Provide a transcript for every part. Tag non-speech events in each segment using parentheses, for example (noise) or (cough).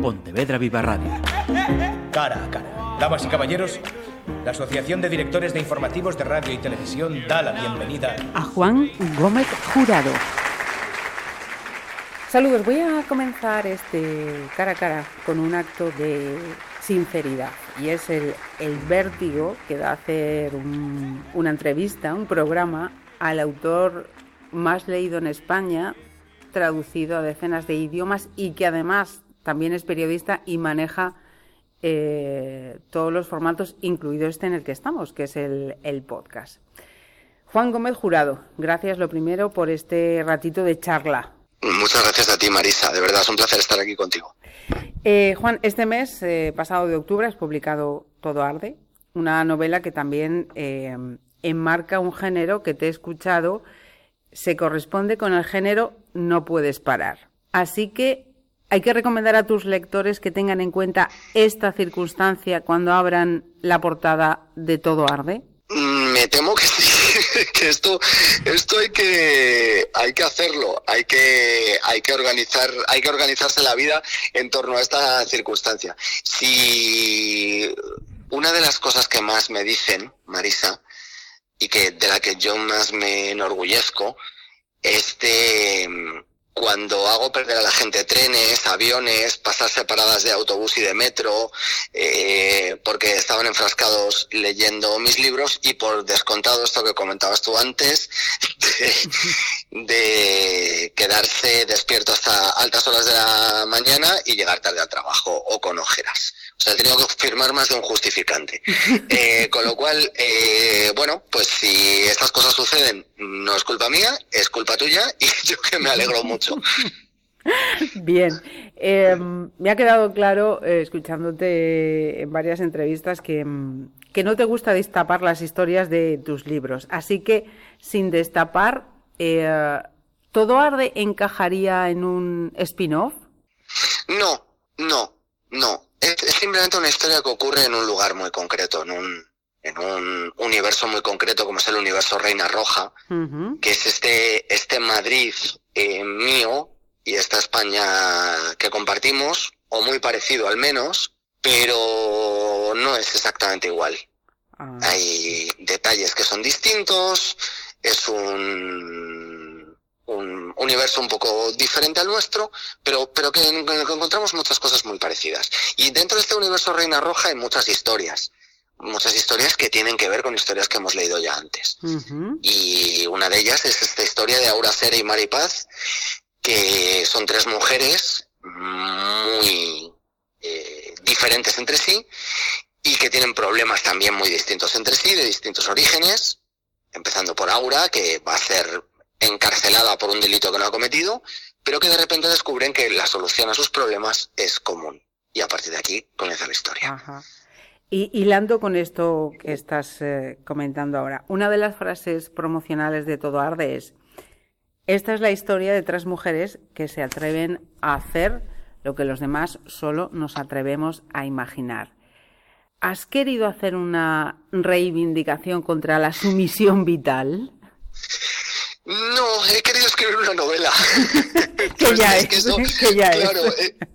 Pontevedra Viva Radio. Cara a cara. Damas y caballeros, la Asociación de Directores de Informativos de Radio y Televisión da la bienvenida a Juan Gómez Jurado. Saludos, voy a comenzar este cara a cara con un acto de sinceridad y es el, el vértigo que da hacer una entrevista, un programa al autor más leído en España, traducido a decenas de idiomas y que además también es periodista y maneja eh, todos los formatos, incluido este en el que estamos, que es el, el podcast. Juan Gómez Jurado, gracias lo primero por este ratito de charla. Muchas gracias a ti, Marisa. De verdad es un placer estar aquí contigo. Eh, Juan, este mes eh, pasado de octubre has publicado Todo Arde, una novela que también eh, enmarca un género que te he escuchado, se corresponde con el género No puedes parar. Así que hay que recomendar a tus lectores que tengan en cuenta esta circunstancia cuando abran la portada de Todo Arde. Mm, me temo que sí (laughs) que esto, esto hay que, hay que hacerlo, hay que, hay que organizar, hay que organizarse la vida en torno a esta circunstancia. Si una de las cosas que más me dicen, Marisa, y que de la que yo más me enorgullezco, es de cuando hago perder a la gente trenes, aviones, pasar separadas de autobús y de metro, eh, porque estaban enfrascados leyendo mis libros y por descontado esto que comentabas tú antes, de, quedarse despierto hasta altas horas de la mañana y llegar tarde al trabajo o con ojeras. O sea, he tenido que firmar más de un justificante. (laughs) Eh, con lo cual, eh, bueno, pues si estas cosas suceden, no es culpa mía, es culpa tuya y (laughs) yo que me alegro mucho. (laughs) Bien, eh, me ha quedado claro, escuchándote en varias entrevistas, que, que no te gusta destapar las historias de tus libros. Así que, sin destapar, ¿todo arde encajaría en un spin-off? No, no, no es, simplemente una historia que ocurre en un lugar muy concreto, en un, en un universo muy concreto como es el universo Reina Roja, que es este, este Madrid eh, mío y esta España que compartimos, o muy parecido al menos, pero no es exactamente igual. Ah. Hay detalles que son distintos, es un un universo un poco diferente al nuestro, pero, pero que, en el que encontramos muchas cosas muy parecidas. Y dentro de este universo Reina Roja hay muchas historias, muchas historias que tienen que ver con historias que hemos leído ya antes. Y una de ellas es esta historia de Aura Cera y Maripaz, que son tres mujeres muy eh, diferentes entre sí y que tienen problemas también muy distintos entre sí, de distintos orígenes, empezando por Aura, que va a ser encarcelada por un delito que no ha cometido, pero que de repente descubren que la solución a sus problemas es común. Y a partir de aquí comienza la historia. Ajá. Y hilando con esto que estás eh, comentando ahora, una de las frases promocionales de Todo Arde es, esta es la historia de tres mujeres que se atreven a hacer lo que los demás solo nos atrevemos a imaginar. ¿Has querido hacer una reivindicación contra la sumisión vital? (laughs) No, he querido escribir una novela. (laughs) que ya es, que, ya claro,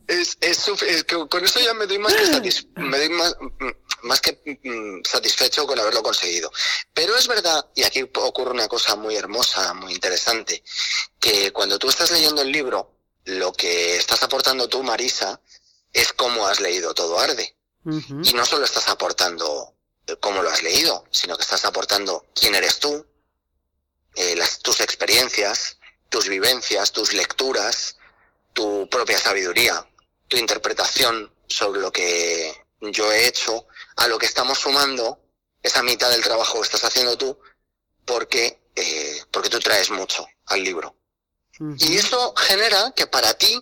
es. Es, con eso ya me doy más que, me doy más, más que mm, satisfecho con haberlo conseguido. Pero es verdad, y aquí ocurre una cosa muy hermosa, muy interesante, que cuando tú estás leyendo el libro, lo que estás aportando tú, Marisa, es cómo has leído Todo Arde. Y no solo estás aportando cómo lo has leído, sino que estás aportando quién eres tú, eh, las, tus experiencias, tus vivencias, tus lecturas, tu propia sabiduría, tu interpretación sobre lo que yo he hecho, a lo que estamos sumando esa mitad del trabajo que estás haciendo tú, porque, eh, porque tú traes mucho al libro. Y eso genera que para ti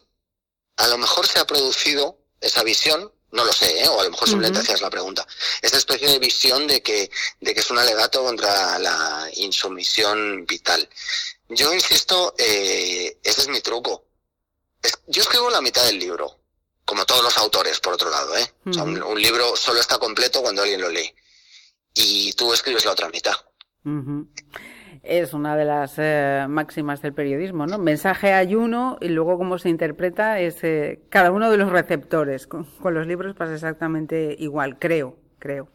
a lo mejor se ha producido esa visión no lo sé, ¿eh? o a lo mejor simplemente hacías la pregunta. Esta especie de visión de que, de que es un alegato contra la insumisión vital. Yo insisto, eh, ese es mi truco. yo escribo la mitad del libro, como todos los autores, por otro lado. ¿eh? un, libro solo está completo cuando alguien lo lee. Y tú escribes la otra mitad. Es una de las eh, máximas del periodismo, ¿no? Mensaje hay uno y luego cómo se interpreta es eh, cada uno de los receptores. Con, los libros pasa exactamente igual, creo, creo.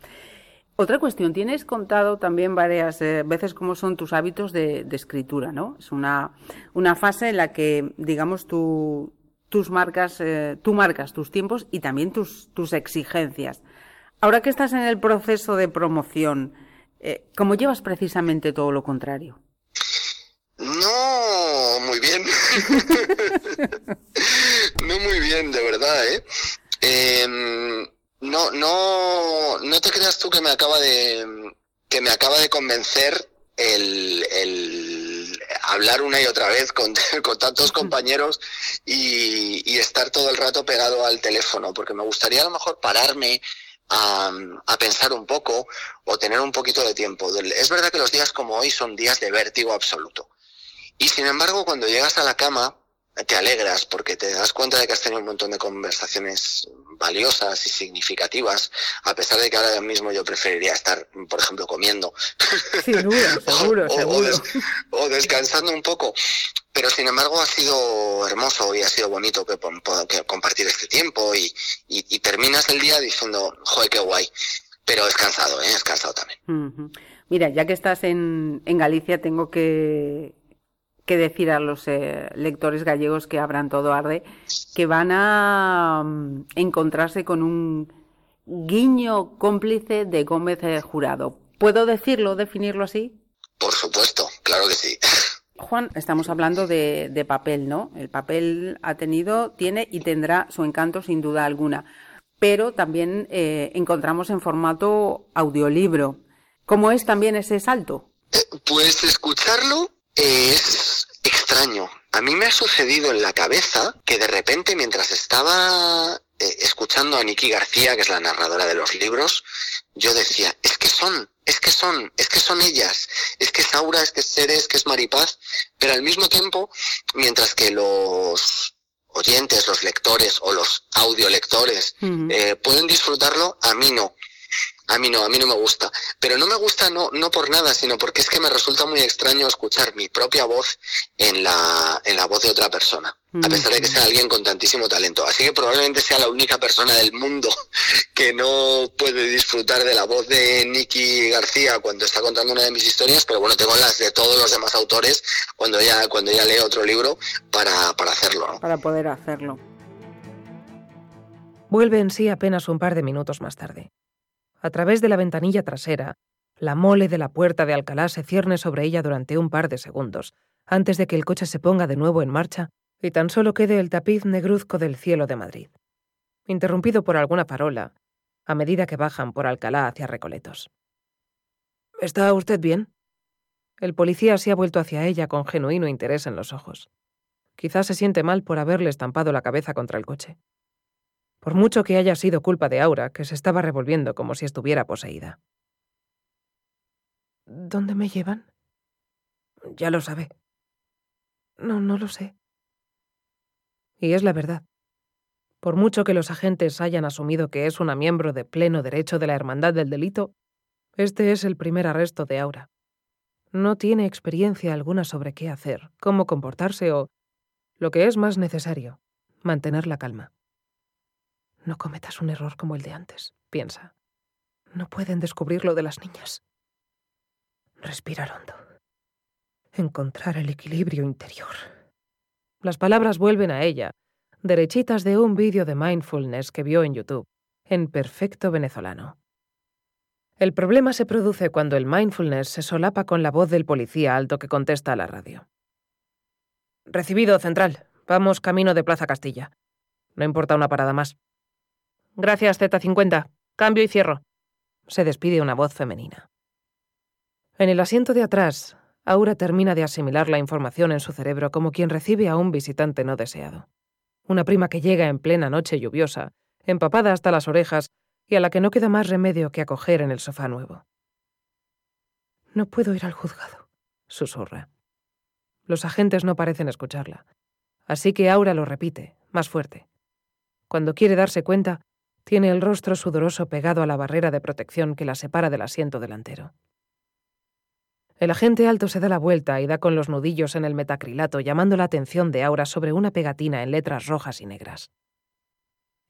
Otra cuestión, tienes contado también varias eh, veces cómo son tus hábitos de, escritura, ¿no? Es una, una fase en la que, digamos, tú, tus marcas, tú marcas tus tiempos y también tus, tus exigencias. Ahora que estás en el proceso de promoción, eh, ¿cómo llevas precisamente todo lo contrario? No, muy bien. (laughs) no muy bien, de verdad, ¿eh? Em, no, no, no te creas tú que me acaba de, que me acaba de convencer el, el hablar una y otra vez con, (laughs) con tantos compañeros y, y, estar todo el rato pegado al teléfono, porque me gustaría a lo mejor pararme a, pensar un poco o tener un poquito de tiempo. Es verdad que los días como hoy son días de vértigo absoluto. Y sin embargo, cuando llegas a la cama, te alegras porque te das cuenta de que has tenido un montón de conversaciones valiosas y significativas, a pesar de que ahora mismo yo preferiría estar, por ejemplo, comiendo. seguro, (laughs) seguro. o, descansando un poco. Pero sin embargo ha sido hermoso y ha sido bonito que, compartir este tiempo y, terminas el día diciendo, joder, qué guay. Pero es cansado, ¿eh? es cansado también. Mira, ya que estás en, en Galicia, tengo que, que decir a los eh, lectores gallegos que abran todo arde, que van a mm, encontrarse con un guiño cómplice de Gómez eh, Jurado. ¿Puedo decirlo, definirlo así? Por supuesto, claro que sí. (laughs) Juan, estamos hablando de, papel, ¿no? El papel ha tenido, tiene y tendrá su encanto sin duda alguna. Pero también eh, encontramos en formato audiolibro. ¿Cómo es también ese salto? pues escucharlo es extraño. A mí me ha sucedido en la cabeza que de repente mientras estaba eh, escuchando a Nikki García, que es la narradora de los libros, yo decía, es que son, es que son, es que son ellas, es que es Aura, es que es Ceres, que es Maripaz, pero al mismo tiempo, mientras que los oyentes, los lectores o los audiolectores eh, pueden disfrutarlo, a mí no. A mí no, a mí no me gusta. Pero no me gusta no, no por nada, sino porque es que me resulta muy extraño escuchar mi propia voz en la, en la voz de otra persona. A pesar de que sea alguien con tantísimo talento. Así que probablemente sea la única persona del mundo (laughs) que no puede disfrutar de la voz de Nicky García cuando está contando una de mis historias, pero bueno, tengo las de todos los demás autores cuando ya, cuando ya leo otro libro para, para hacerlo. Para poder hacerlo. Vuelve en sí apenas un par de minutos más tarde. A través de la ventanilla trasera, la mole de la puerta de Alcalá se cierne sobre ella durante un par de segundos, antes de que el coche se ponga de nuevo en marcha y tan solo quede el tapiz negruzco del cielo de Madrid, interrumpido por alguna farola, a medida que bajan por Alcalá hacia Recoletos. ¿Está usted bien? El policía se ha vuelto hacia ella con genuino interés en los ojos. Quizás se siente mal por haberle estampado la cabeza contra el coche por mucho que haya sido culpa de Aura, que se estaba revolviendo como si estuviera poseída. ¿Dónde me llevan? Ya lo sabe. No, no lo sé. Y es la verdad. Por mucho que los agentes hayan asumido que es una miembro de pleno derecho de la Hermandad del Delito, este es el primer arresto de Aura. No tiene experiencia alguna sobre qué hacer, cómo comportarse o, lo que es más necesario, mantener la calma. No cometas un error como el de antes, piensa. No pueden descubrir lo de las niñas. Respirar hondo. Encontrar el equilibrio interior. Las palabras vuelven a ella, derechitas de un vídeo de mindfulness que vio en YouTube, en perfecto venezolano. El problema se produce cuando el mindfulness se solapa con la voz del policía alto que contesta a la radio. Recibido, central. Vamos camino de Plaza Castilla. No importa una parada más. Gracias, Z50. Cambio y cierro. Se despide una voz femenina. En el asiento de atrás, Aura termina de asimilar la información en su cerebro como quien recibe a un visitante no deseado. Una prima que llega en plena noche lluviosa, empapada hasta las orejas y a la que no queda más remedio que acoger en el sofá nuevo. No puedo ir al juzgado, susurra. Los agentes no parecen escucharla, así que Aura lo repite, más fuerte. Cuando quiere darse cuenta, tiene el rostro sudoroso pegado a la barrera de protección que la separa del asiento delantero. El agente alto se da la vuelta y da con los nudillos en el metacrilato, llamando la atención de Aura sobre una pegatina en letras rojas y negras.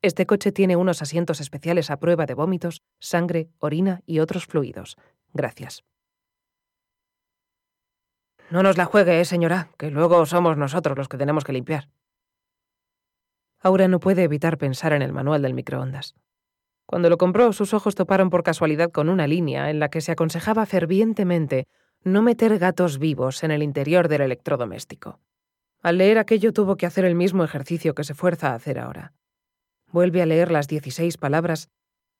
Este coche tiene unos asientos especiales a prueba de vómitos, sangre, orina y otros fluidos. Gracias. No nos la juegue, eh, señora, que luego somos nosotros los que tenemos que limpiar. Aura no puede evitar pensar en el manual del microondas. Cuando lo compró, sus ojos toparon por casualidad con una línea en la que se aconsejaba fervientemente no meter gatos vivos en el interior del electrodoméstico. Al leer aquello tuvo que hacer el mismo ejercicio que se fuerza a hacer ahora. Vuelve a leer las 16 palabras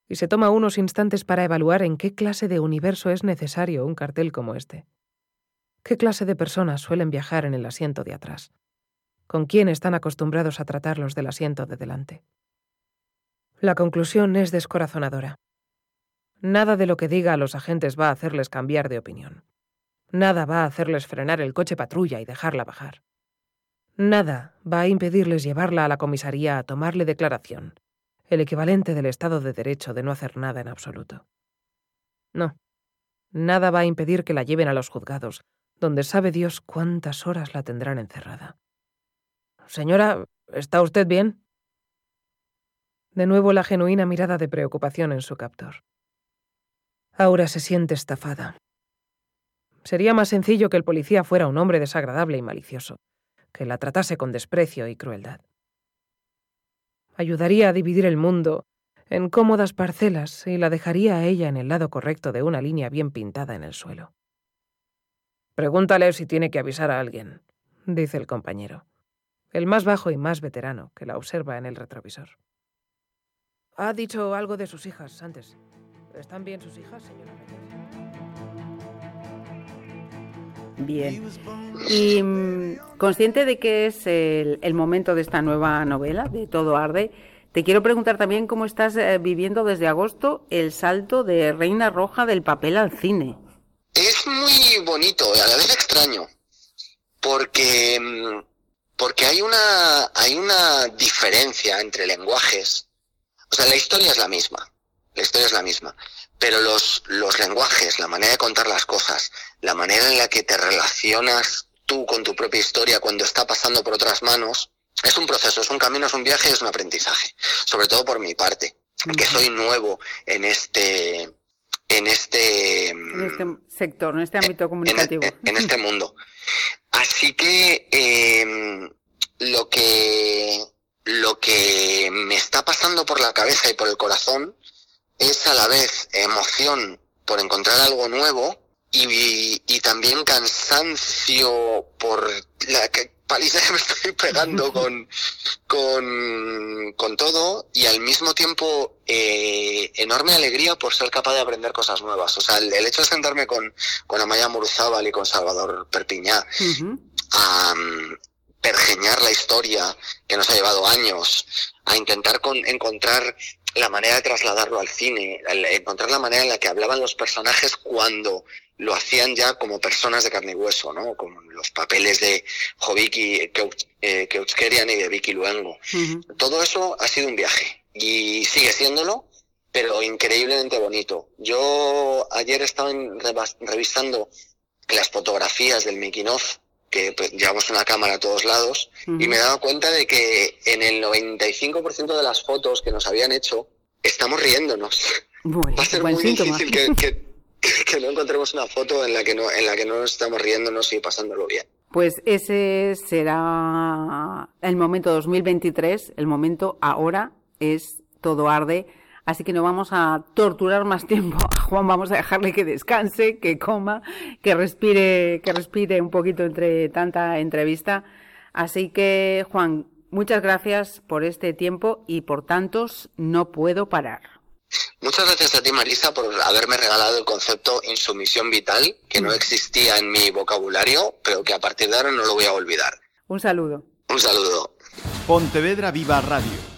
y se toma unos instantes para evaluar en qué clase de universo es necesario un cartel como este. ¿Qué clase de personas suelen viajar en el asiento de atrás? ¿Con quién están acostumbrados a tratarlos del asiento de delante? La conclusión es descorazonadora. Nada de lo que diga a los agentes va a hacerles cambiar de opinión. Nada va a hacerles frenar el coche patrulla y dejarla bajar. Nada va a impedirles llevarla a la comisaría a tomarle declaración, el equivalente del Estado de Derecho de no hacer nada en absoluto. No, nada va a impedir que la lleven a los juzgados, donde sabe Dios cuántas horas la tendrán encerrada. Señora, ¿está usted bien? De nuevo la genuina mirada de preocupación en su captor. Aura se siente estafada. Sería más sencillo que el policía fuera un hombre desagradable y malicioso, que la tratase con desprecio y crueldad. Ayudaría a dividir el mundo en cómodas parcelas y la dejaría a ella en el lado correcto de una línea bien pintada en el suelo. Pregúntale si tiene que avisar a alguien, dice el compañero, el más bajo y más veterano, que la observa en el retrovisor. Ha dicho algo de sus hijas antes. ¿Están bien sus hijas, señora? Bien. Y mm, consciente de que es el, el, momento de esta nueva novela, de Todo Arde, te quiero preguntar también cómo estás eh, viviendo desde agosto el salto de Reina Roja del papel al cine. Es muy bonito y a la vez extraño, porque, mm, porque hay, una, hay una diferencia entre lenguajes. O sea, la historia es la misma, la historia es la misma, pero los, los lenguajes, la manera de contar las cosas, la manera en la que te relacionas tú con tu propia historia cuando está pasando por otras manos, es un proceso, es un camino, es un viaje, es un aprendizaje, sobre todo por mi parte, que soy nuevo en este, en este, en este sector, en este ámbito comunicativo. En, este (laughs) mundo. Así que eh, lo que lo que me está pasando por la cabeza y por el corazón es a la vez emoción por encontrar algo nuevo y, y también cansancio por la paliza que me estoy pegando (laughs) con, con, con todo y al mismo tiempo eh, enorme alegría por ser capaz de aprender cosas nuevas. O sea, el, hecho de sentarme con, con Amaya Muruzábal y con Salvador Perpiñá a um, pergeñar la historia que nos ha llevado años, a intentar con, encontrar la manera de trasladarlo al cine, encontrar la manera en la que hablaban los personajes cuando lo hacían ya como personas de carne y hueso, ¿no? Con los papeles de Joviki eh, Keutskerian y de Vicky Luengo. Todo eso ha sido un viaje y sigue siéndolo, pero increíblemente bonito. Yo ayer estaba revisando las fotografías del making of, que pues, llevamos una cámara a todos lados, y me he dado cuenta de que en el 95% de las fotos que nos habían hecho, estamos riéndonos. Va a ser muy difícil que que no encontremos una foto en la que no, en la que no nos estamos riéndonos y pasándolo bien. Pues ese será el momento 2023, el momento ahora es todo arde, así que no vamos a torturar más tiempo a (laughs) Juan, vamos a dejarle que descanse, que coma, que respire, que respire un poquito entre tanta entrevista. Así que Juan, muchas gracias por este tiempo y por tantos no puedo parar. Muchas gracias a ti, Marisa, por haberme regalado el concepto insumisión vital, que no mm. existía en mi vocabulario, pero que a partir de ahora no lo voy a olvidar. Un saludo. Un saludo. Pontevedra Viva Radio.